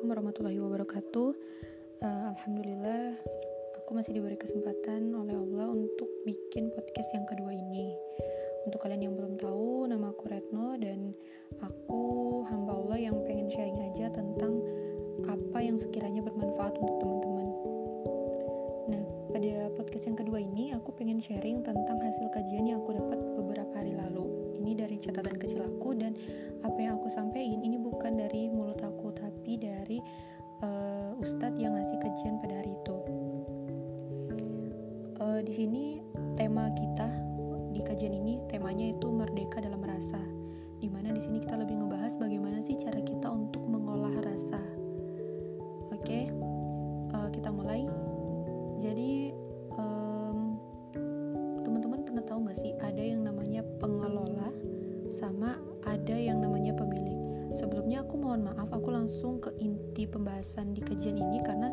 Assalamualaikum warahmatullahi wabarakatuh. Uh, Alhamdulillah, aku masih diberi kesempatan oleh Allah untuk bikin podcast yang kedua ini. Untuk kalian yang belum tahu, nama aku Retno dan aku hamba Allah yang pengen sharing aja tentang apa yang sekiranya bermanfaat untuk teman-teman. Nah, pada podcast yang kedua ini, aku pengen sharing tentang hasil kajian yang aku dapat beberapa hari lalu. Ini dari catatan kecil aku dan apa yang aku sampaikan ini bukan dari mulut aku tapi dari uh, ustadz yang ngasih kajian pada hari itu. Uh, di sini tema kita di kajian ini temanya itu merdeka dalam rasa. Di mana di sini kita lebih ngebahas bagaimana sih cara kita untuk mengolah rasa. Oke, okay? uh, eh, kita mulai. Jadi um, teman-teman pernah tahu nggak sih ada yang namanya pengelola sama aku mohon maaf, aku langsung ke inti pembahasan di kajian ini karena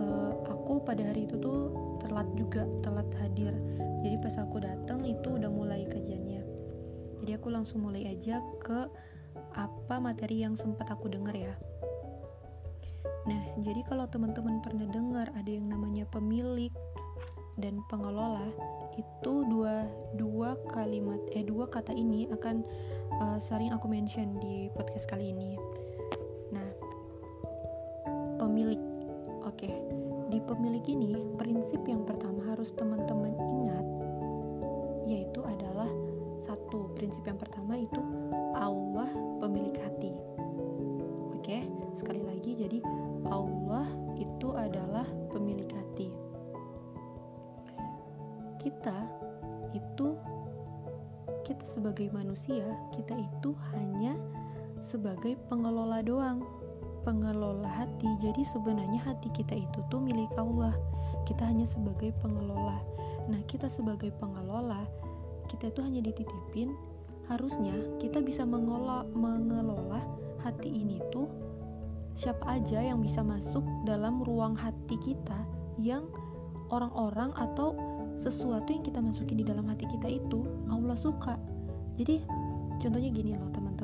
uh, aku pada hari itu tuh telat juga, telat hadir. Jadi pas aku datang itu udah mulai kajiannya. Jadi aku langsung mulai aja ke apa materi yang sempat aku dengar ya. Nah, jadi kalau teman-teman pernah dengar ada yang namanya pemilik dan pengelola, itu dua dua kalimat eh dua kata ini akan uh, sering aku mention di podcast kali ini. Pemilik ini prinsip yang pertama harus teman-teman ingat yaitu adalah satu prinsip yang pertama itu Allah pemilik hati. Oke, sekali lagi jadi Allah itu adalah pemilik hati kita itu kita sebagai manusia kita itu hanya sebagai pengelola doang pengelola hati. Jadi sebenarnya hati kita itu tuh milik Allah. Kita hanya sebagai pengelola. Nah kita sebagai pengelola kita itu hanya dititipin. Harusnya kita bisa mengelola mengelola hati ini tuh siapa aja yang bisa masuk dalam ruang hati kita yang orang-orang atau sesuatu yang kita masukin di dalam hati kita itu Allah suka. Jadi contohnya gini loh teman-teman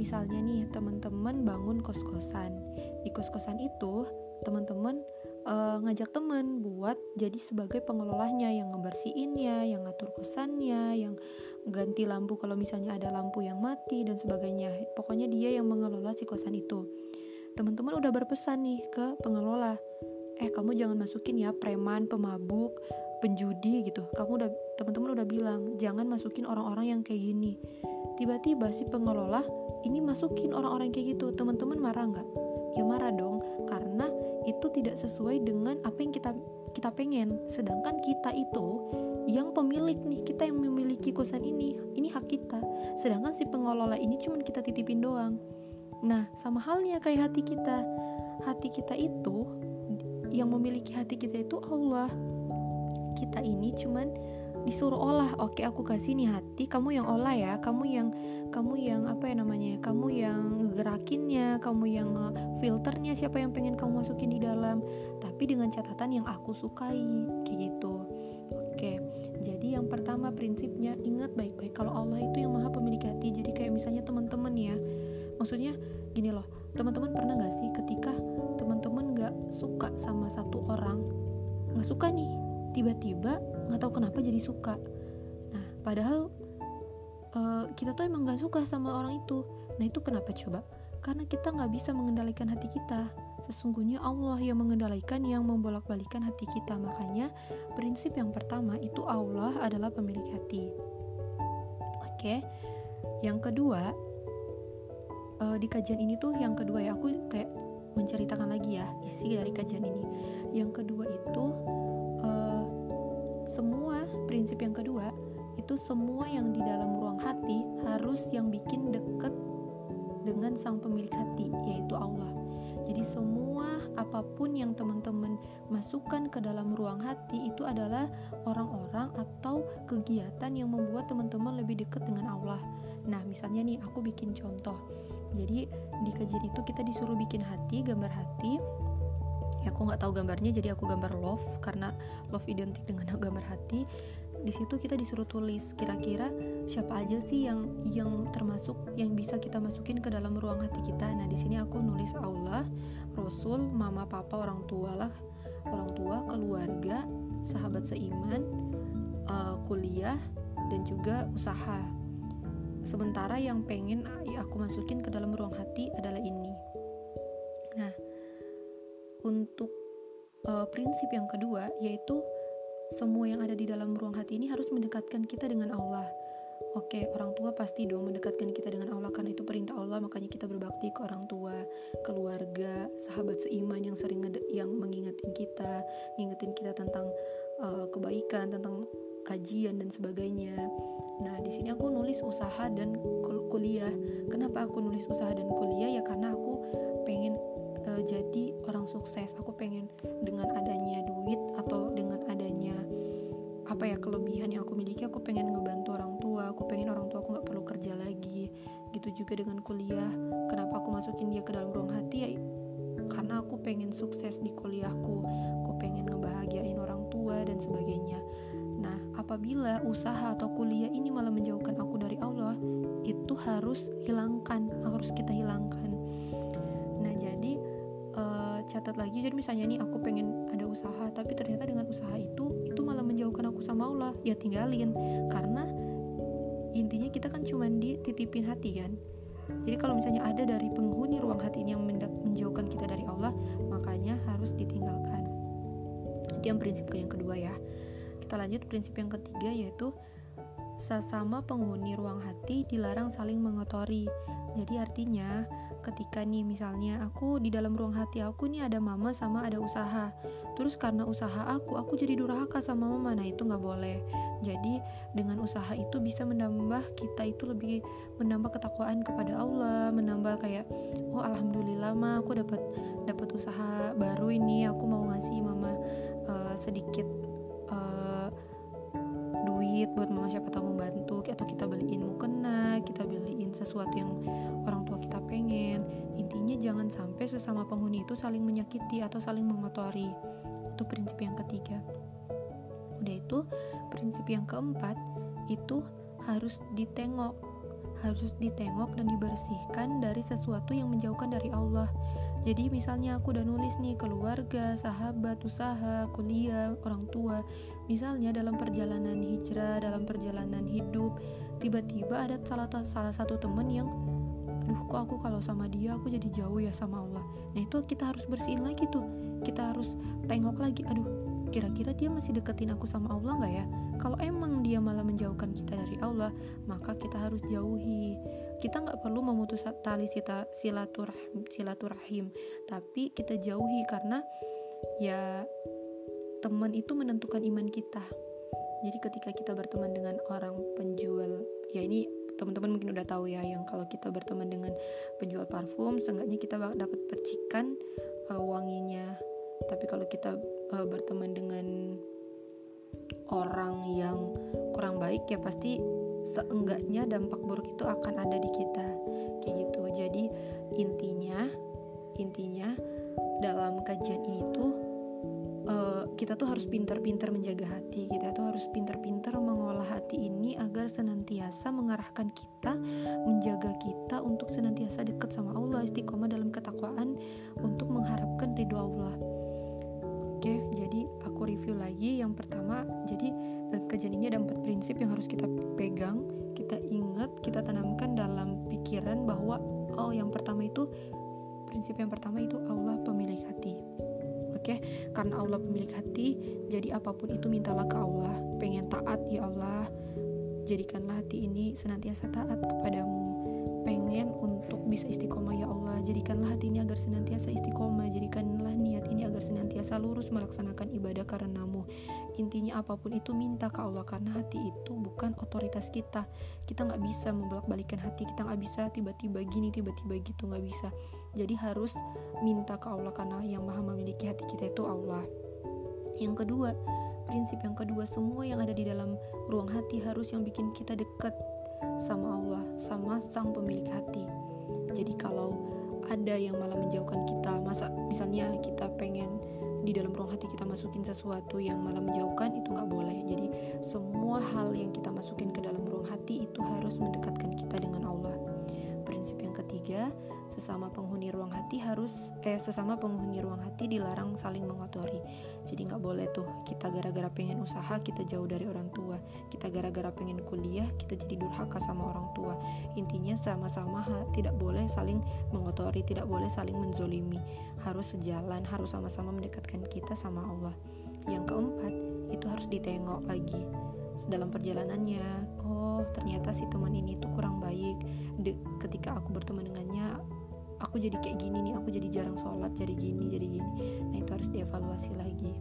misalnya nih teman-teman bangun kos-kosan. Di kos-kosan itu teman-teman uh, ngajak teman buat jadi sebagai pengelolanya yang ngebersihinnya yang ngatur kosannya yang ganti lampu kalau misalnya ada lampu yang mati dan sebagainya. Pokoknya dia yang mengelola si kosan itu. Teman-teman udah berpesan nih ke pengelola eh kamu jangan masukin ya preman pemabuk penjudi gitu. Kamu udah teman-teman udah bilang jangan masukin orang-orang yang kayak gini tiba-tiba si pengelola ini masukin orang-orang kayak gitu. Teman-teman marah nggak? Ya marah dong karena itu tidak sesuai dengan apa yang kita kita pengen. Sedangkan kita itu yang pemilik nih kita yang memiliki kosan ini ini hak kita. Sedangkan si pengelola ini cuma kita titipin doang. Nah sama halnya kayak hati kita. Hati kita itu yang memiliki hati kita itu Allah. Kita ini cuman disuruh olah oke aku kasih nih hati kamu yang olah ya kamu yang kamu yang apa ya namanya kamu yang gerakinnya kamu yang filternya siapa yang pengen kamu masukin di dalam tapi dengan catatan yang aku sukai kayak gitu. Oke jadi yang pertama prinsipnya ingat baik-baik kalau Allah itu yang maha pemilik hati. Jadi kayak misalnya teman-teman ya maksudnya gini loh teman-teman pernah gak sih ketika teman-teman gak suka sama satu orang nggak suka nih tiba-tiba nggak tahu kenapa jadi suka. Nah padahal uh, kita tuh emang nggak suka sama orang itu. Nah itu kenapa coba? Karena kita nggak bisa mengendalikan hati kita. Sesungguhnya Allah yang mengendalikan yang membolak-balikan hati kita. Makanya prinsip yang pertama itu Allah adalah pemilik hati. Oke? Yang kedua uh, di kajian ini tuh yang kedua ya aku kayak menceritakan lagi ya isi dari kajian ini. Yang kedua itu semua prinsip yang kedua itu semua yang di dalam ruang hati harus yang bikin deket dengan sang pemilik hati yaitu Allah. Jadi semua apa pun yang teman-teman masukkan ke dalam ruang hati itu adalah orang-orang atau kegiatan yang membuat teman-teman lebih dekat dengan Allah. Nah misalnya nih aku bikin contoh. Jadi di kajian itu kita disuruh bikin hati gambar hati ya aku nggak tahu gambarnya jadi aku gambar love karena love identik dengan gambar hati. Di situ kita disuruh tulis kira-kira siapa aja sih yang yang termasuk yang bisa kita masukin ke dalam ruang hati kita. Nah di sini aku nulis Allah Rasul mama papa orang tua lah. Orang tua keluarga sahabat seiman uh, kuliah dan juga usaha. Sementara yang pengen aku masukin ke dalam ruang hati adalah ini untuk uh, prinsip yang kedua yaitu semua yang ada di dalam ruang hati ini harus mendekatkan kita dengan Allah. Oke, orang tua pasti dong mendekatkan kita dengan Allah karena itu perintah Allah, makanya kita berbakti ke orang tua, keluarga, sahabat seiman yang sering yang mengingatkan kita, ngingetin kita tentang uh, kebaikan, tentang kajian dan sebagainya. Nah, di sini aku nulis usaha dan kuliah. Kenapa aku nulis usaha dan kuliah? Ya karena aku pengen uh, jadi orang sukses. Aku pengen dengan adanya duit atau dengan adanya apa ya kelebihan yang aku miliki aku pengen ngebantu orang tua. Aku pengen orang tua aku nggak perlu kerja lagi. Gitu juga dengan kuliah. Kenapa aku masukin dia ke dalam ruang hati? Ya karena aku pengen sukses di kuliahku. Aku pengen ngebahagiain orang tua dan sebagainya. Nah apabila usaha atau kuliah ini malah menjauhkan aku dari Allah itu harus hilangkan. Harus kita hilangkan catat lagi jadi misalnya nih aku pengen ada usaha tapi ternyata dengan usaha itu itu malah menjauhkan aku sama Allah. Ya tinggalin. Karena intinya kita kan cuma dititipin hati kan? Jadi kalau misalnya ada dari penghuni ruang hati ini yang menjauhkan kita dari Allah makanya harus ditinggalkan. Itu yang prinsip yang kedua ya. Kita lanjut prinsip yang ketiga yaitu sesama penghuni ruang hati dilarang saling mengotori jadi artinya ketika nih misalnya aku di dalam ruang hati aku nih ada mama sama ada usaha. Terus karena usaha aku aku jadi durhaka sama mama. Nah itu nggak boleh. Jadi dengan usaha itu bisa menambah kita itu lebih menambah ketakwaan kepada Allah menambah kayak oh alhamdulillah mah aku dapat dapat usaha baru ini. Aku mau ngasih mama uh, sedikit uh, duit buat mama. Siapa tahu membantu. Atau kita beliin mukena kita beliin sesuatu yang jangan sampai sesama penghuni itu saling menyakiti atau saling mengotori. Itu prinsip yang ketiga. Udah itu prinsip yang keempat itu harus ditengok. Harus ditengok dan dibersihkan dari sesuatu yang menjauhkan dari Allah. Jadi misalnya aku udah nulis nih keluarga, sahabat, usaha, kuliah, orang tua. Misalnya dalam perjalanan hijrah, dalam perjalanan hidup, tiba-tiba ada salah, salah satu temen yang aduh kok aku kalau sama dia aku jadi jauh ya sama Allah. Nah itu kita harus bersihin lagi tuh. Kita harus tengok lagi aduh kira-kira dia masih deketin aku sama Allah nggak ya? Kalau emang dia malah menjauhkan kita dari Allah maka kita harus jauhi. Kita nggak perlu memutus tali silaturahim, silaturahim tapi kita jauhi karena ya teman itu menentukan iman kita. Jadi ketika kita berteman dengan orang penjual ya ini teman-teman mungkin udah tahu ya yang kalau kita berteman dengan penjual parfum seenggaknya kita dapat percikan uh, wanginya. Tapi kalau kita uh, berteman dengan orang yang kurang baik ya pasti seenggaknya dampak buruk itu akan ada di kita. Kayak gitu. Jadi intinya intinya dalam kajian ini tuh uh, kita tuh harus pintar-pintar menjaga hati. Kita tuh harus pintar-pintar mengolah hati ini agar senantiasa mengarahkan kita menjaga kita untuk senantiasa dekat sama Allah istiqomah dalam ketakwaan untuk mengharapkan ridho Allah. Oke jadi aku review lagi. Yang pertama jadi kajian ini ada empat prinsip yang harus kita pegang kita ingat kita tanamkan dalam pikiran bahwa oh yang pertama itu prinsip yang pertama itu Allah pemilik hati Oke, karena Allah pemilik hati, jadi apa pun itu mintalah ke Allah. Pengen taat ya Allah, jadikanlah hati ini senantiasa taat kepadamu pengen untuk bisa istiqomah ya Allah. Jadikanlah hati ini agar senantiasa istiqomah. Jadikanlah niat ini agar senantiasa lurus melaksanakan ibadah karenamu. Intinya apa pun itu minta ke Allah karena hati itu bukan otoritas kita. Kita nggak bisa membolak balikan hati kita nggak bisa tiba-tiba gini tiba-tiba gitu nggak bisa. Jadi harus minta ke Allah karena yang maha memiliki hati kita itu Allah. Yang kedua prinsip yang kedua semua yang ada di dalam ruang hati harus yang bikin kita dekat sama Allah, sama sang pemilik hati. Jadi kalau ada yang malah menjauhkan kita, masa misalnya kita pengen di dalam ruang hati kita masukin sesuatu yang malah menjauhkan itu nggak boleh jadi semua hal yang kita masukin ke dalam ruang hati itu harus mendekatkan kita dengan Allah prinsip yang ketiga sesama penghuni ruang hati harus eh sesama penghuni ruang hati dilarang saling mengotori. Jadi nggak boleh tuh kita gara-gara pengen usaha kita jauh dari orang tua. Kita gara-gara pengen kuliah kita jadi durhaka sama orang tua. Intinya sama-sama tidak boleh saling mengotori tidak boleh saling menzolimi. Harus sejalan harus sama-sama mendekatkan kita sama Allah. Yang keempat itu harus ditengok lagi dalam perjalanannya. Oh ternyata si teman ini tuh kurang baik. De ketika aku berteman dengannya aku jadi kayak gini nih aku jadi jarang sholat jadi gini jadi gini. Nah itu harus dievaluasi lagi.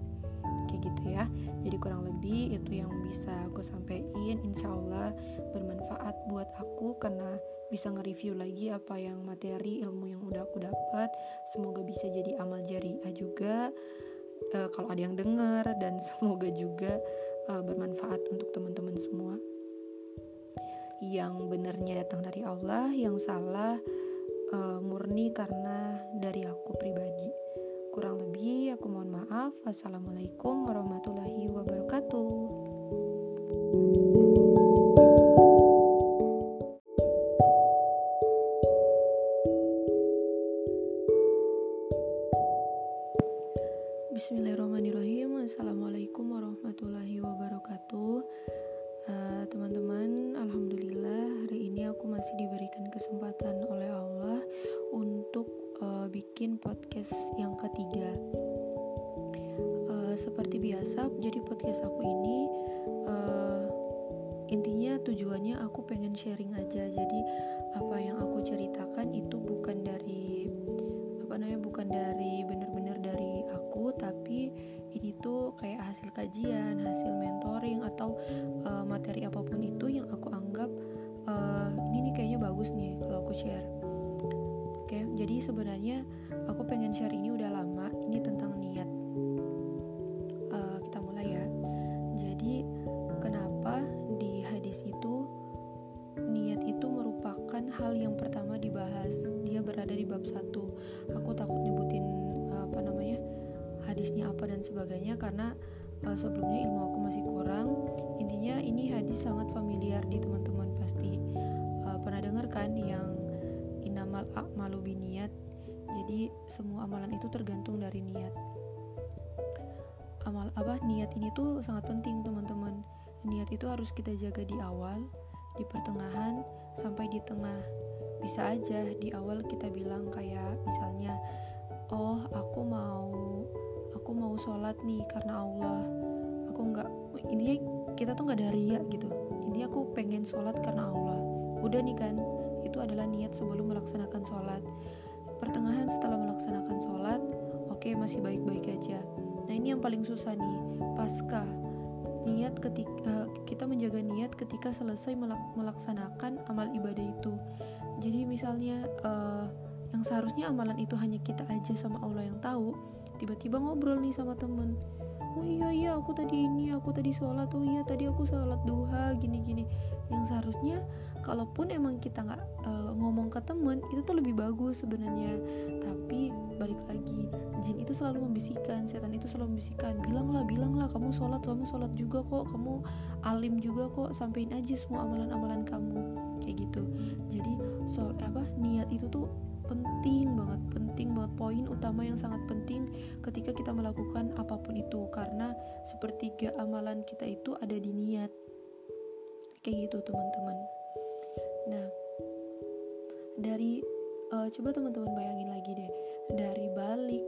Kayak gitu ya. Jadi kurang lebih itu yang bisa aku sampaikan insya Allah bermanfaat buat aku karena bisa nge-review lagi apa yang materi ilmu yang udah aku dapat. Semoga bisa jadi amal jariah juga. Uh, kalau ada yang dengar dan semoga juga uh, bermanfaat untuk teman-teman semua. Yang benernya datang dari Allah yang salah uh, murni karena dari aku pribadi. Kurang lebih aku mohon maaf. Wassalamualaikum warahmatullahi wabarakatuh. Bismillahirrahmanirrahim. Assalamualaikum warahmatullahi wabarakatuh. Eh, teman-teman, uh, alhamdulillah hari ini aku masih diberikan kesempatan oleh Allah untuk uh, bikin podcast yang ketiga. Uh, seperti biasa, jadi podcast aku ini uh, intinya tujuannya aku pengen sharing aja. Jadi apa yang aku ceritakan itu bukan dari apa namanya bukan dari bener-bener dari aku, tapi ini tuh kayak hasil kajian, hasil mentoring atau uh, materi apa pun itu yang aku anggap uh, ini nih kayaknya bagus nih kalau aku share. Oke, jadi sebenarnya aku pengen share ini udah lama. Ini tentang niat. Uh, kita mulai ya. Jadi kenapa di hadis itu niat itu merupakan hal yang pertama dibahas. Dia berada di bab satu. Aku takut nyebutin apa namanya hadisnya apa dan sebagainya karena uh, sebelumnya ilmu aku masih kurang intinya ini hadis sangat familiar di teman-teman pasti uh, pernah dengar kan yang inamal a'malu biniat jadi semua amalan itu tergantung dari niat. Amal apa niat ini tuh sangat penting teman-teman. Niat itu harus kita jaga di awal di pertengahan sampai di tengah. Bisa aja di awal kita bilang kayak misalnya oh aku mau aku mau sholat nih karena Allah. Aku nggak intinya kita tuh nggak dari ya gitu. Intinya aku pengen sholat karena Allah. Udah nih kan itu adalah niat sebelum melaksanakan sholat. Pertengahan setelah melaksanakan sholat oke okay, masih baik-baik aja. Nah ini yang paling susah nih pasca niat ketika kita menjaga niat ketika selesai melaksanakan amal ibadah itu. Jadi misalnya uh, yang seharusnya amalan itu hanya kita aja sama Allah yang tahu tiba-tiba ngobrol nih sama temen oh iya iya aku tadi ini aku tadi sholat. Oh iya tadi aku sholat duha gini gini yang seharusnya kalaupun emang kita nggak uh, ngomong ke temen itu tuh lebih bagus sebenarnya. Tapi balik lagi jin itu selalu membisikkan setan itu selalu membisikkan. Bilanglah bilanglah kamu sholat kamu sholat juga kok. Kamu alim juga kok. Sampein aja semua amalan-amalan kamu. Kayak gitu. Jadi soal apa niat itu tuh penting banget penting banget. Poin utama yang sangat penting ketika kita melakukan apa pun itu karena sepertiga amalan kita itu ada di niat. Kayak gitu teman-teman. Nah dari uh, coba teman-teman bayangin lagi deh. Dari balik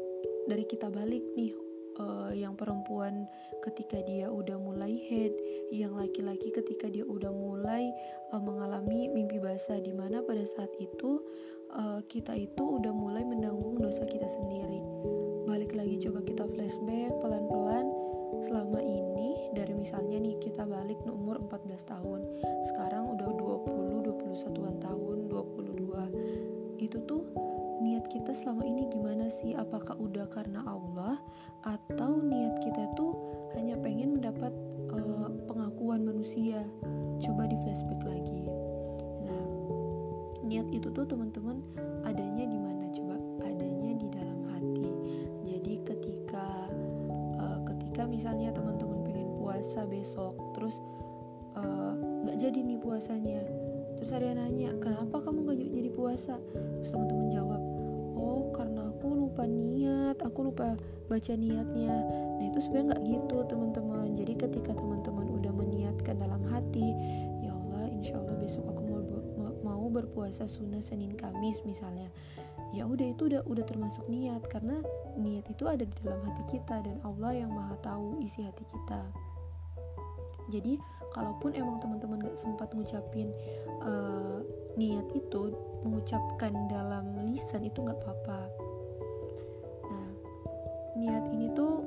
dari kita balik nih uh, yang perempuan ketika dia udah mulai head, yang laki-laki ketika dia udah mulai uh, mengalami mimpi basah di mana pada saat itu uh, kita itu udah mulai menanggung dosa kita sendiri. Balik lagi coba kita flashback pelan-pelan selama ini dari misalnya nih kita balik umur 14 tahun. Sekarang udah 20, 21-an tahun, 22. Itu tuh niat kita selama ini gimana sih? Apakah udah karena Allah baca niatnya. Nah itu sebenarnya nggak gitu teman-teman. Jadi ketika teman-teman udah meniatkan dalam hati ya Allah insya Allah besok aku mau mau berpuasa sunnah Senin Kamis misalnya ya udah itu udah udah termasuk niat. Karena niat itu ada di dalam hati kita dan Allah yang maha tahu isi hati kita. Jadi kalaupun emang teman-teman gak sempat ngucapin uh, niat itu mengucapkan dalam lisan itu nggak apa-apa niat ini tuh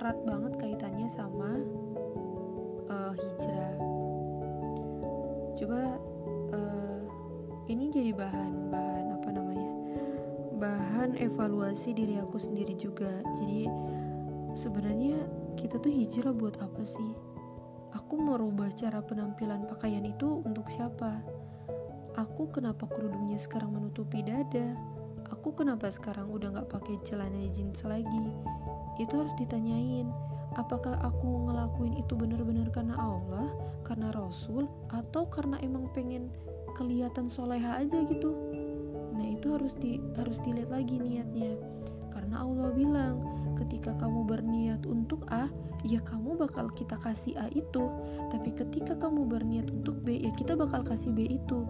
erat banget kaitannya sama uh, hijrah. Coba uh, ini jadi bahan bahan apa namanya? Bahan evaluasi diri aku sendiri juga. Jadi sebenarnya kita tuh hijrah buat apa sih? Aku merubah cara penampilan pakaian itu untuk siapa? Aku kenapa kerudungnya sekarang menutupi dada aku kenapa sekarang udah nggak pakai celana jeans lagi itu harus ditanyain apakah aku ngelakuin itu benar-benar karena Allah karena Rasul atau karena emang pengen kelihatan soleha aja gitu Nah, itu harus di harus dilihat lagi niatnya. Karena Allah bilang, ketika kamu berniat untuk A, ya kamu bakal kita kasih A itu. Tapi ketika kamu berniat untuk B, ya kita bakal kasih B itu.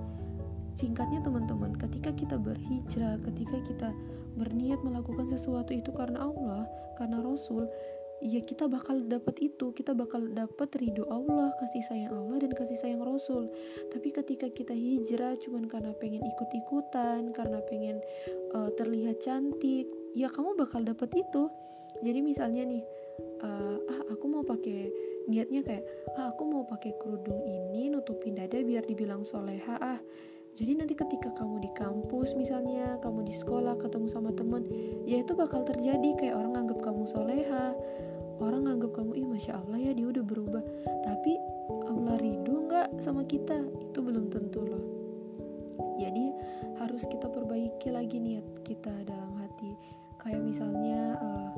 Singkatnya teman-teman, ketika kita berhijrah, ketika kita berniat melakukan sesuatu itu karena Allah, karena Rasul, ya kita bakal dapat itu. Kita bakal dapat ridho Allah kasih sayang Allah dan kasih sayang Rasul. Tapi ketika kita hijrah cuman karena pengen ikut-ikutan karena pengen uh, terlihat cantik ya kamu bakal dapat itu. Jadi misalnya nih uh, ah aku mau pakai niatnya kayak ah aku mau pakai kerudung ini nutupin dada biar dibilang soleha ah jadi nanti ketika kamu di kampus misalnya, kamu di sekolah ketemu sama temen, ya itu bakal terjadi. Kayak orang nganggap kamu soleha, orang nganggap kamu ih masya Allah ya dia udah berubah. Tapi Allah ridho nggak sama kita? Itu belum tentu loh. Jadi harus kita perbaiki lagi niat kita dalam hati. Kayak misalnya uh,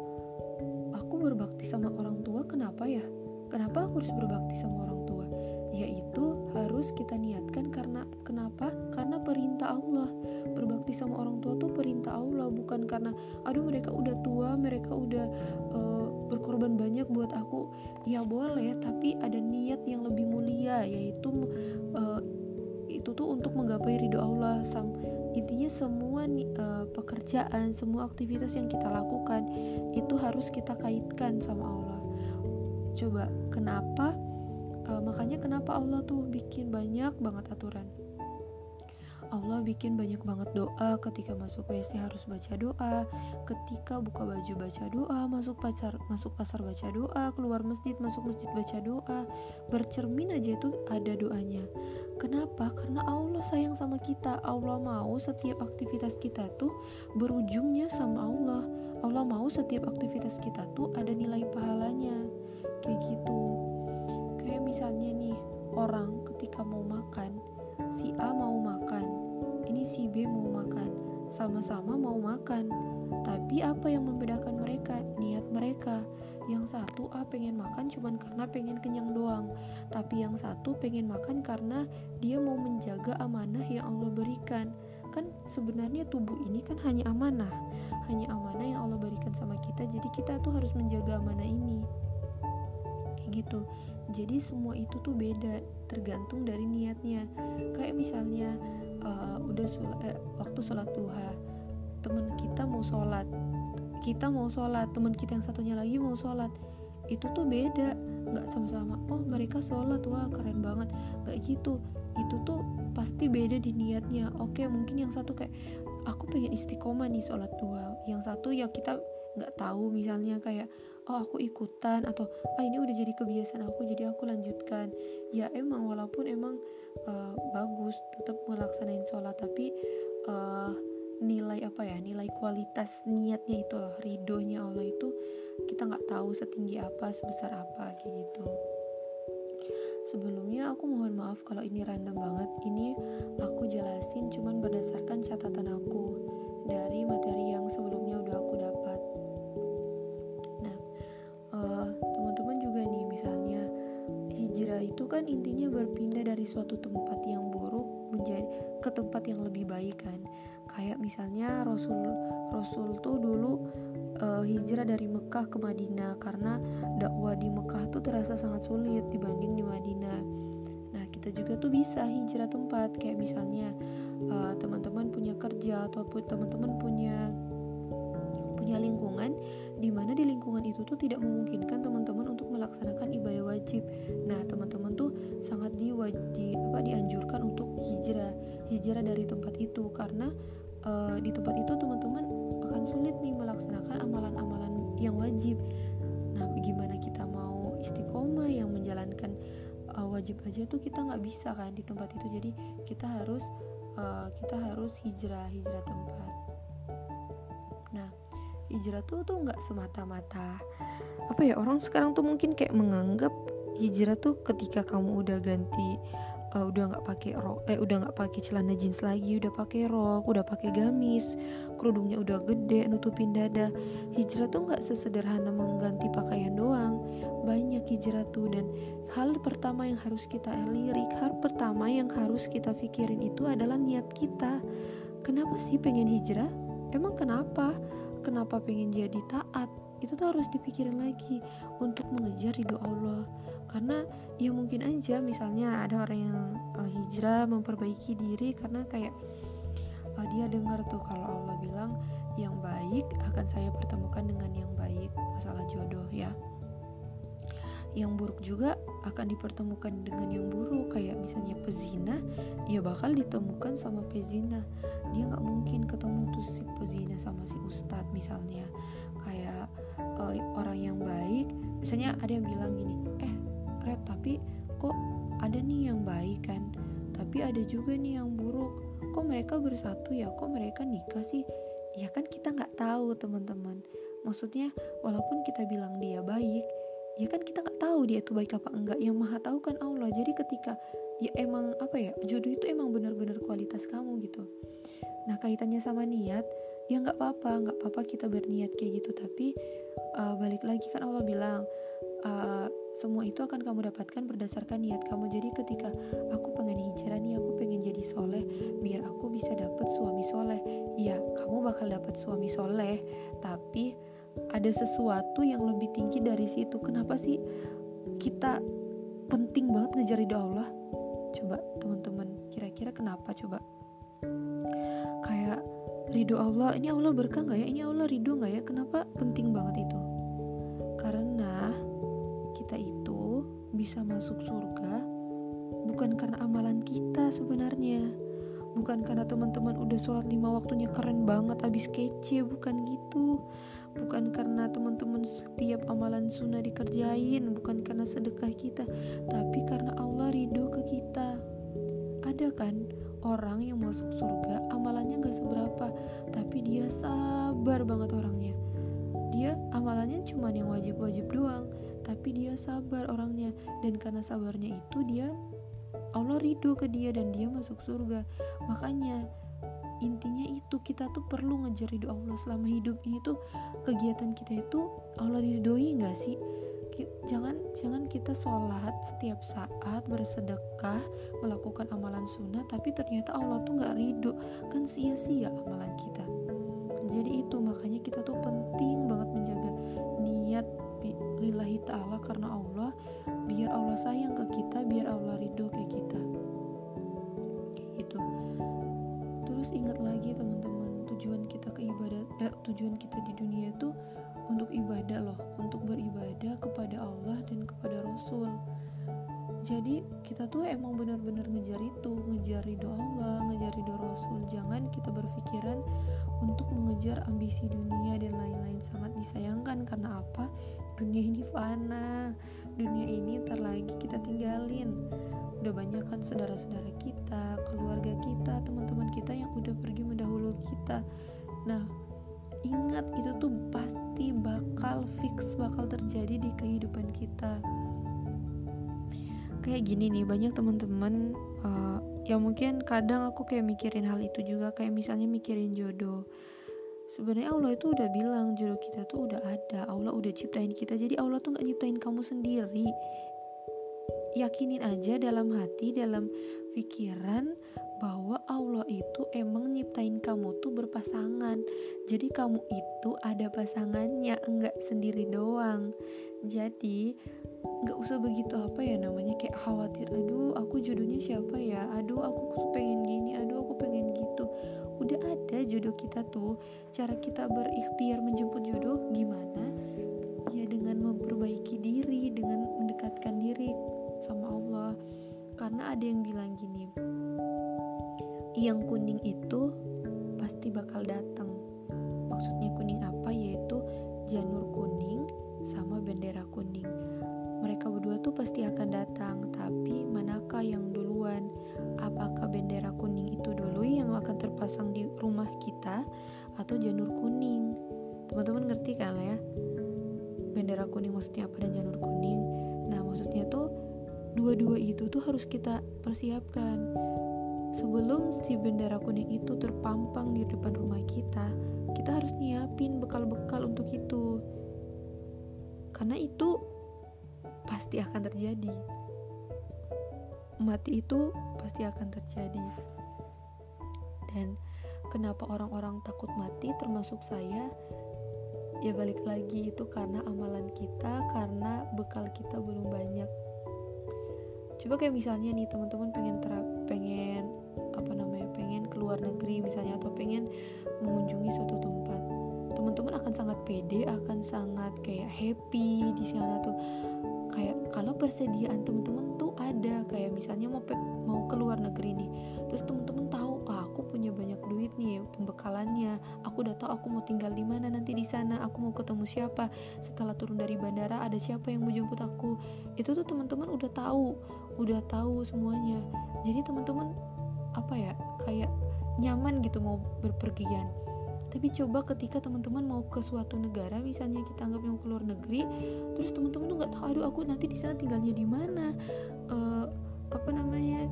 aku berbakti sama orang tua kenapa ya? Kenapa aku harus berbakti sama orang tua yaitu harus kita niatkan karena kenapa? Karena perintah Allah. Berbakti sama orang tua tuh perintah Allah bukan karena aduh mereka udah tua mereka udah uh, berkorban banyak buat aku. Ya boleh tapi ada niat yang lebih mulia yaitu uh, itu tuh untuk menggapai ridho Allah. Sam intinya semua uh, pekerjaan semua aktivitas yang kita lakukan itu harus kita kaitkan sama Allah. Coba kenapa makanya kenapa Allah tuh bikin banyak banget aturan? Allah bikin banyak banget doa. Ketika masuk WC harus baca doa. Ketika buka baju baca doa. Masuk pacar masuk pasar baca doa. Keluar masjid masuk masjid baca doa. Bercermin aja itu ada doanya. Kenapa? Karena Allah sayang sama kita. Allah mau setiap aktivitas kita tuh berujungnya sama Allah. Allah mau setiap aktivitas kita tuh ada nilai pahalanya. Kayak gitu misalnya nih orang ketika mau makan si A mau makan, ini si B mau makan, sama-sama mau makan. Tapi apa yang membedakan mereka? Niat mereka. Yang satu A pengen makan cuman karena pengen kenyang doang, tapi yang satu pengen makan karena dia mau menjaga amanah yang Allah berikan. Kan sebenarnya tubuh ini kan hanya amanah, hanya amanah yang Allah berikan sama kita. Jadi kita tuh harus menjaga amanah ini. Kayak gitu jadi semua itu tuh beda tergantung dari niatnya. Kayak misalnya uh, udah eh, waktu sholat duha temen kita mau sholat kita mau sholat temen kita yang satunya lagi mau sholat. Itu tuh beda nggak sama-sama oh mereka sholat wah keren banget. Nggak gitu. Itu tuh pasti beda di niatnya. Oke mungkin yang satu kayak aku pengen istiqomah nih sholat dua yang satu ya kita nggak tahu misalnya kayak oh aku ikutan atau ah ini udah jadi kebiasaan aku jadi aku lanjutkan ya emang walaupun emang uh, bagus tetap melaksanain sholat tapi uh, nilai apa ya nilai kualitas niatnya itu loh ridhonya Allah itu kita nggak tahu setinggi apa sebesar apa kayak gitu Sebelumnya aku mohon maaf kalau ini random banget. Ini aku jelasin cuman berdasarkan catatan aku dari materi yang sebelumnya udah aku kan intinya berpindah dari suatu tempat yang buruk menjadi ke tempat yang lebih baik kan kayak misalnya Rasul Rasul tuh dulu uh, hijrah dari Mekah ke Madinah karena dakwah di Mekah tuh terasa sangat sulit dibanding di Madinah. Nah, kita juga tuh bisa hijrah tempat kayak misalnya uh, teman-teman punya kerja ataupun teman-teman punya punya lingkungan di mana di lingkungan itu tuh tidak memungkinkan teman-teman untuk melaksanakan ibadah wajib. Nah, teman-teman tuh sangat di, di apa dianjurkan untuk hijrah, hijrah dari tempat itu karena uh, di tempat itu teman-teman akan sulit nih melaksanakan amalan-amalan yang wajib. Nah, bagaimana kita mau istiqomah yang menjalankan uh, wajib aja tuh kita nggak bisa kan di tempat itu. Jadi kita harus uh, kita harus hijrah hijrah tempat. Hijrah tuh tuh nggak semata-mata. Apa ya orang sekarang tuh mungkin kayak menganggap hijrah tuh ketika kamu udah ganti uh, udah nggak pakai rok eh udah nggak pakai celana jeans lagi udah pakai rok udah pakai gamis kerudungnya udah gede nutupin dada. Hijrah tuh nggak sesederhana mengganti pakaian doang. Banyak hijrah tuh dan hal pertama yang harus kita lirik hal pertama yang harus kita pikirin itu adalah niat kita. Kenapa sih pengen hijrah? Emang kenapa kenapa pengen jadi taat itu tuh harus dipikirin lagi untuk mengejar ridho Allah. Karena ya mungkin aja misalnya ada orang yang uh, hijrah memperbaiki diri karena kayak uh, dia dengar tuh kalau Allah bilang yang baik akan saya pertemukan dengan yang baik. Masalah jodoh ya. Yang buruk juga akan dipertemukan dengan yang buruk. Kayak misalnya pezina ya bakal ditemukan sama pezina. Dia nggak mungkin ketemu tuh si pezina sama si ustadz misalnya. Kayak uh, orang yang baik misalnya ada yang bilang gini eh red tapi kok ada nih yang baik kan? Tapi ada juga nih yang buruk. Kok mereka bersatu ya? Kok mereka nikah sih? Ya kan kita nggak tahu teman-teman. Maksudnya walaupun kita bilang dia baik ya kan kita nggak tahu dia itu baik apa enggak. Yang maha tahu kan Allah. Jadi ketika ya emang apa ya jodoh itu emang benar-benar kualitas kamu gitu. Nah kaitannya sama niat ya nggak apa-apa nggak apa-apa kita berniat kayak gitu. Tapi uh, balik lagi kan Allah bilang uh, semua itu akan kamu dapatkan berdasarkan niat kamu. Jadi ketika aku pengen hijrah nih aku pengen jadi soleh biar aku bisa dapat suami soleh. Ya kamu bakal dapat suami soleh tapi ada sesuatu yang lebih tinggi dari situ. Kenapa sih kita penting banget ngejar ridho Allah? Coba teman-teman kira-kira kenapa? Coba. Kayak ridho Allah ini Allah berkah nggak ya? Ini Allah ridho nggak ya? Kenapa penting banget itu? Karena kita itu bisa masuk surga bukan karena amalan kita sebenarnya. Bukan karena teman-teman udah sholat lima waktunya keren banget abis kece bukan gitu bukan karena teman-teman setiap amalan sunnah dikerjain bukan karena sedekah kita tapi karena Allah ridho ke kita. Ada kan orang yang masuk surga amalannya gak seberapa tapi dia sabar banget orangnya. Dia amalannya cuma yang wajib-wajib doang tapi dia sabar orangnya. Dan karena sabarnya itu dia Allah ridho ke dia dan dia masuk surga. Makanya intinya itu kita tuh perlu ngejar ridho Allah selama hidup ini tuh kegiatan kita itu Allah ridhoi nggak sih? Jangan jangan kita sholat setiap saat bersedekah melakukan amalan sunnah tapi ternyata Allah tuh nggak ridho. Kan sia-sia amalan kita. Jadi itu makanya kita tuh penting banget menjaga niat lillahi ta'ala karena Allah biar Allah sayang ke kita biar Allah ridho ke kita terus ingat lagi teman-teman tujuan kita ke ibadah eh, tujuan kita di dunia itu untuk ibadah loh untuk beribadah kepada Allah dan kepada Rasul. Jadi kita tuh emang benar-benar ngejar itu ngejar ridho Allah ngejar ridho Rasul. Jangan kita berpikiran untuk mengejar ambisi dunia dan lain-lain. Sangat disayangkan karena apa? Dunia ini fana dunia ini ntar lagi kita tinggalin udah banyak kan saudara-saudara kita, keluarga kita, teman-teman kita yang udah pergi mendahulu kita. Nah, ingat itu tuh pasti bakal fix bakal terjadi di kehidupan kita. Kayak gini nih, banyak teman-teman uh, yang mungkin kadang aku kayak mikirin hal itu juga kayak misalnya mikirin jodoh. Sebenarnya Allah itu udah bilang jodoh kita tuh udah ada, Allah udah ciptain kita. Jadi Allah tuh nggak nyiptain kamu sendiri yakinin aja dalam hati dalam pikiran bahwa Allah itu emang nyiptain kamu tuh berpasangan. Jadi kamu itu ada pasangannya enggak sendiri doang. Jadi nggak usah begitu apa ya namanya kayak khawatir aduh aku jodohnya siapa ya? Aduh aku pengen gini aduh aku pengen gitu. Udah ada jodoh kita tuh cara kita berikhtiar menjemput jodoh gimana? Ya dengan memperbaiki karena ada yang bilang gini yang kuning itu pasti bakal datang. Maksudnya kuning apa? Yaitu janur kuning sama bendera kuning. Mereka berdua tuh pasti akan datang, tapi manakah yang duluan? Apakah bendera kuning itu dulu yang akan terpasang di rumah kita atau janur kuning? Teman-teman ngerti kan ya? Bendera kuning maksudnya apa dan janur kuning? Nah, maksudnya tuh dua-dua itu tuh harus kita persiapkan sebelum si bendera kuning itu terpampang di depan rumah kita, kita harus nyiapin bekal-bekal untuk itu. Karena itu pasti akan terjadi. Mati itu pasti akan terjadi. Dan kenapa orang-orang takut mati termasuk saya? Ya balik lagi itu karena amalan kita, karena bekal kita belum banyak. Coba kayak misalnya nih teman-teman pengen terap, pengen apa namanya pengen keluar negeri misalnya atau pengen mengunjungi suatu tempat. Teman-teman akan sangat pede akan sangat kayak happy di sana tuh. Kayak kalau persediaan teman-teman tuh ada kayak misalnya mau mau keluar negeri nih terus teman-teman tahu ah, aku punya banyak duit nih pembekalannya. Aku udah tahu aku mau tinggal di mana nanti di sana aku mau ketemu siapa. Setelah turun dari bandara ada siapa yang mau jemput aku? Itu tuh teman-teman udah tahu udah tahu semuanya. Jadi teman-teman apa ya kayak nyaman gitu mau berpergian. Tapi coba ketika teman-teman mau ke suatu negara misalnya kita anggap yang keluar negeri terus teman-teman tuh nggak tahu aduh aku nanti di sana tinggalnya di mana? Uh, apa namanya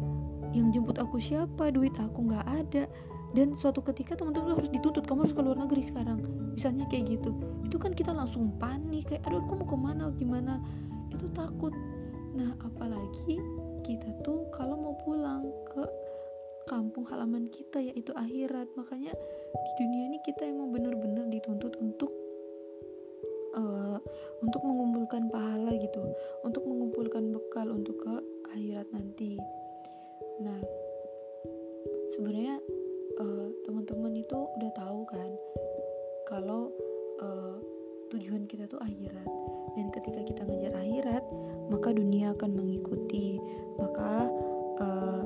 yang jemput aku siapa? Duit aku nggak ada. Dan suatu ketika teman-teman harus dituntut kamu harus keluar negeri sekarang. Misalnya kayak gitu. Itu kan kita langsung panik kayak aduh aku mau ke mana gimana? Itu takut. Nah apalagi kita tuh kalau mau pulang ke kampung halaman kita yaitu akhirat. Makanya di dunia ini kita emang bener-bener dituntut untuk uh, untuk mengumpulkan pahala gitu. Untuk mengumpulkan bekal untuk ke akhirat nanti nah sebenarnya uh, teman-teman itu udah tahu kan kalau uh, tujuan kita tuh akhirat. Dan ketika kita ngejar akhirat maka dunia akan mengikuti. Maka uh,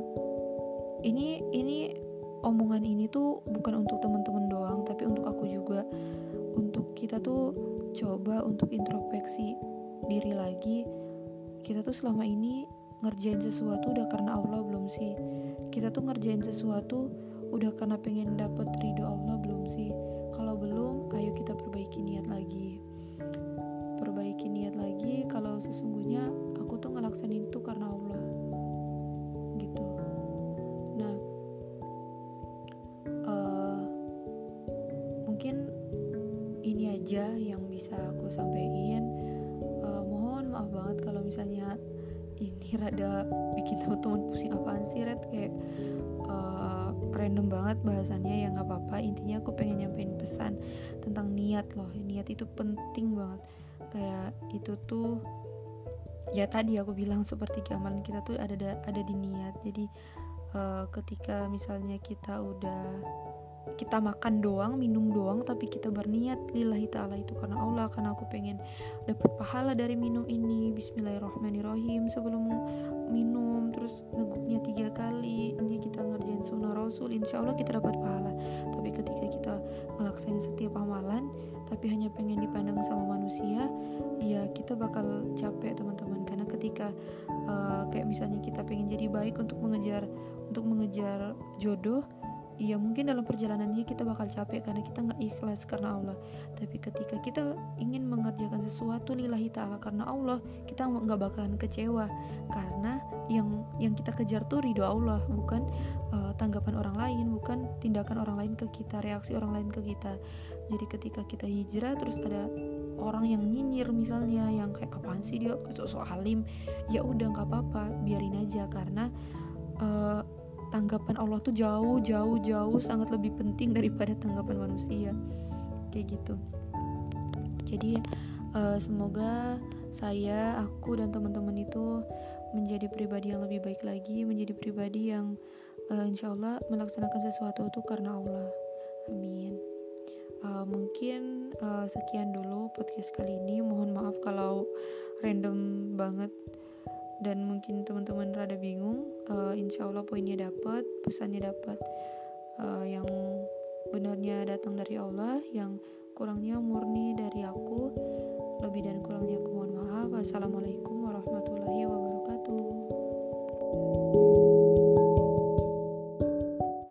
ini ini omongan ini tuh bukan untuk teman-teman doang tapi untuk aku juga. Untuk kita tuh coba untuk introspeksi diri lagi. Kita tuh selama ini ngerjain sesuatu udah karena Allah belum sih? Kita tuh ngerjain sesuatu udah karena pengen dapet ridho Allah belum sih? Kalau belum ayo kita perbaiki niat lagi. Perbaiki niat lagi kalau sesungguhnya aku tuh ngelaksanin itu karena Allah niat loh niat itu penting banget. Kayak itu tuh ya tadi aku bilang seperti amalan kita tuh ada ada di niat. Jadi uh, ketika misalnya kita udah kita makan doang, minum doang, tapi kita berniat lillahi ta'ala itu karena Allah, karena aku pengen dapat pahala dari minum ini. Bismillahirrahmanirrahim. Sebelum minum, terus ngeguknya tiga kali, nanti kita ngerjain sunnah rasul, insya Allah kita dapat pahala. Tapi ketika kita ngelaksain setiap amalan, tapi hanya pengen dipandang sama manusia, ya kita bakal capek teman-teman. Karena ketika uh, kayak misalnya kita pengen jadi baik untuk mengejar untuk mengejar jodoh, Iya mungkin dalam perjalanannya kita bakal capek karena kita nggak ikhlas karena Allah. Tapi ketika kita ingin mengerjakan sesuatu lillahi ta'ala karena Allah kita nggak bakalan kecewa. Karena yang yang kita kejar tuh ridho Allah bukan uh, tanggapan orang lain bukan tindakan orang lain ke kita reaksi orang lain ke kita. Jadi ketika kita hijrah terus ada orang yang nyinyir misalnya yang kayak apaan sih dia? Sosok alim. Ya udah nggak apa-apa biarin aja. Karena uh, tanggapan Allah tuh jauh jauh jauh sangat lebih penting daripada tanggapan manusia. Kayak gitu. Jadi uh, semoga saya aku dan teman-teman itu menjadi pribadi yang lebih baik lagi menjadi pribadi yang uh, insya Allah melaksanakan sesuatu itu karena Allah. Amin. Uh, mungkin uh, sekian dulu podcast kali ini. Mohon maaf kalau random banget dan mungkin teman-teman rada bingung uh, insya Allah poinnya dapat pesannya dapat. Uh, yang benarnya datang dari Allah yang kurangnya murni dari aku lebih dan kurangnya aku mohon maaf. Assalamualaikum